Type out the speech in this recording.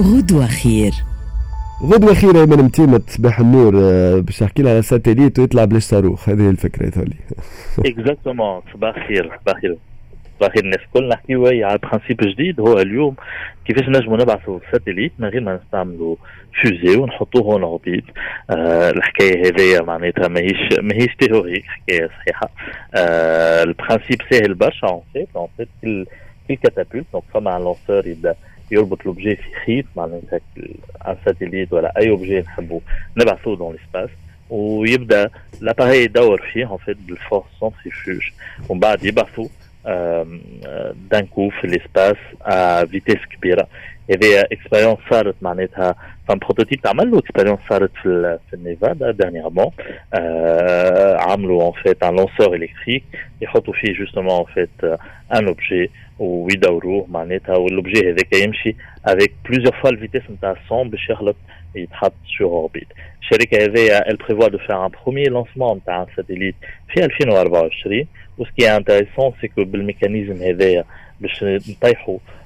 غدوة خير غدوة خير من متيمة صباح النور آه، باش تحكي لها على ساتيليت ويطلع بلاش صاروخ هذه الفكرة تولي اكزاكتومون صباح خير صباح خير صباح الناس الكل نحكي نحكيو على برانسيب جديد هو اليوم كيفاش نجمو نبعثوا ساتيليت من غير ما نستعملوا فوزي ونحطوه هون اوربيت آه، الحكايه هذيا معناتها ماهيش ماهيش تيوري حكايه صحيحه آه، البرانسيب ساهل برشا اون فيت اون فيت كل كل كاتابولت دونك فما لونسور يبدا يربط لوبجي في خيط معناتها ان ساتيليت ولا اي اوبجي نحبوا نبعثو دون ليسباس ويبدا لاباري يدور فيه اون فيت بالفورس سونتريفيوج ومن بعد يبعثوا دان كو في ليسباس ا فيتيس كبيره et l'expérience euh, expériences à un prototype pas mal d'expériences à Nevada dernièrement euh, Amlo en fait un lanceur électrique et Hotofi justement en fait euh, un objet ou Widauro Maneta ou l'objet avec Aymchi avec plusieurs fois la vitesse de 100 de et il trappe sur orbite. Chérie euh, KV, elle prévoit de faire un premier lancement d'un satellite fin Alfino Arbaoshri. Ce qui est intéressant, c'est que le mécanisme est vert, le chenet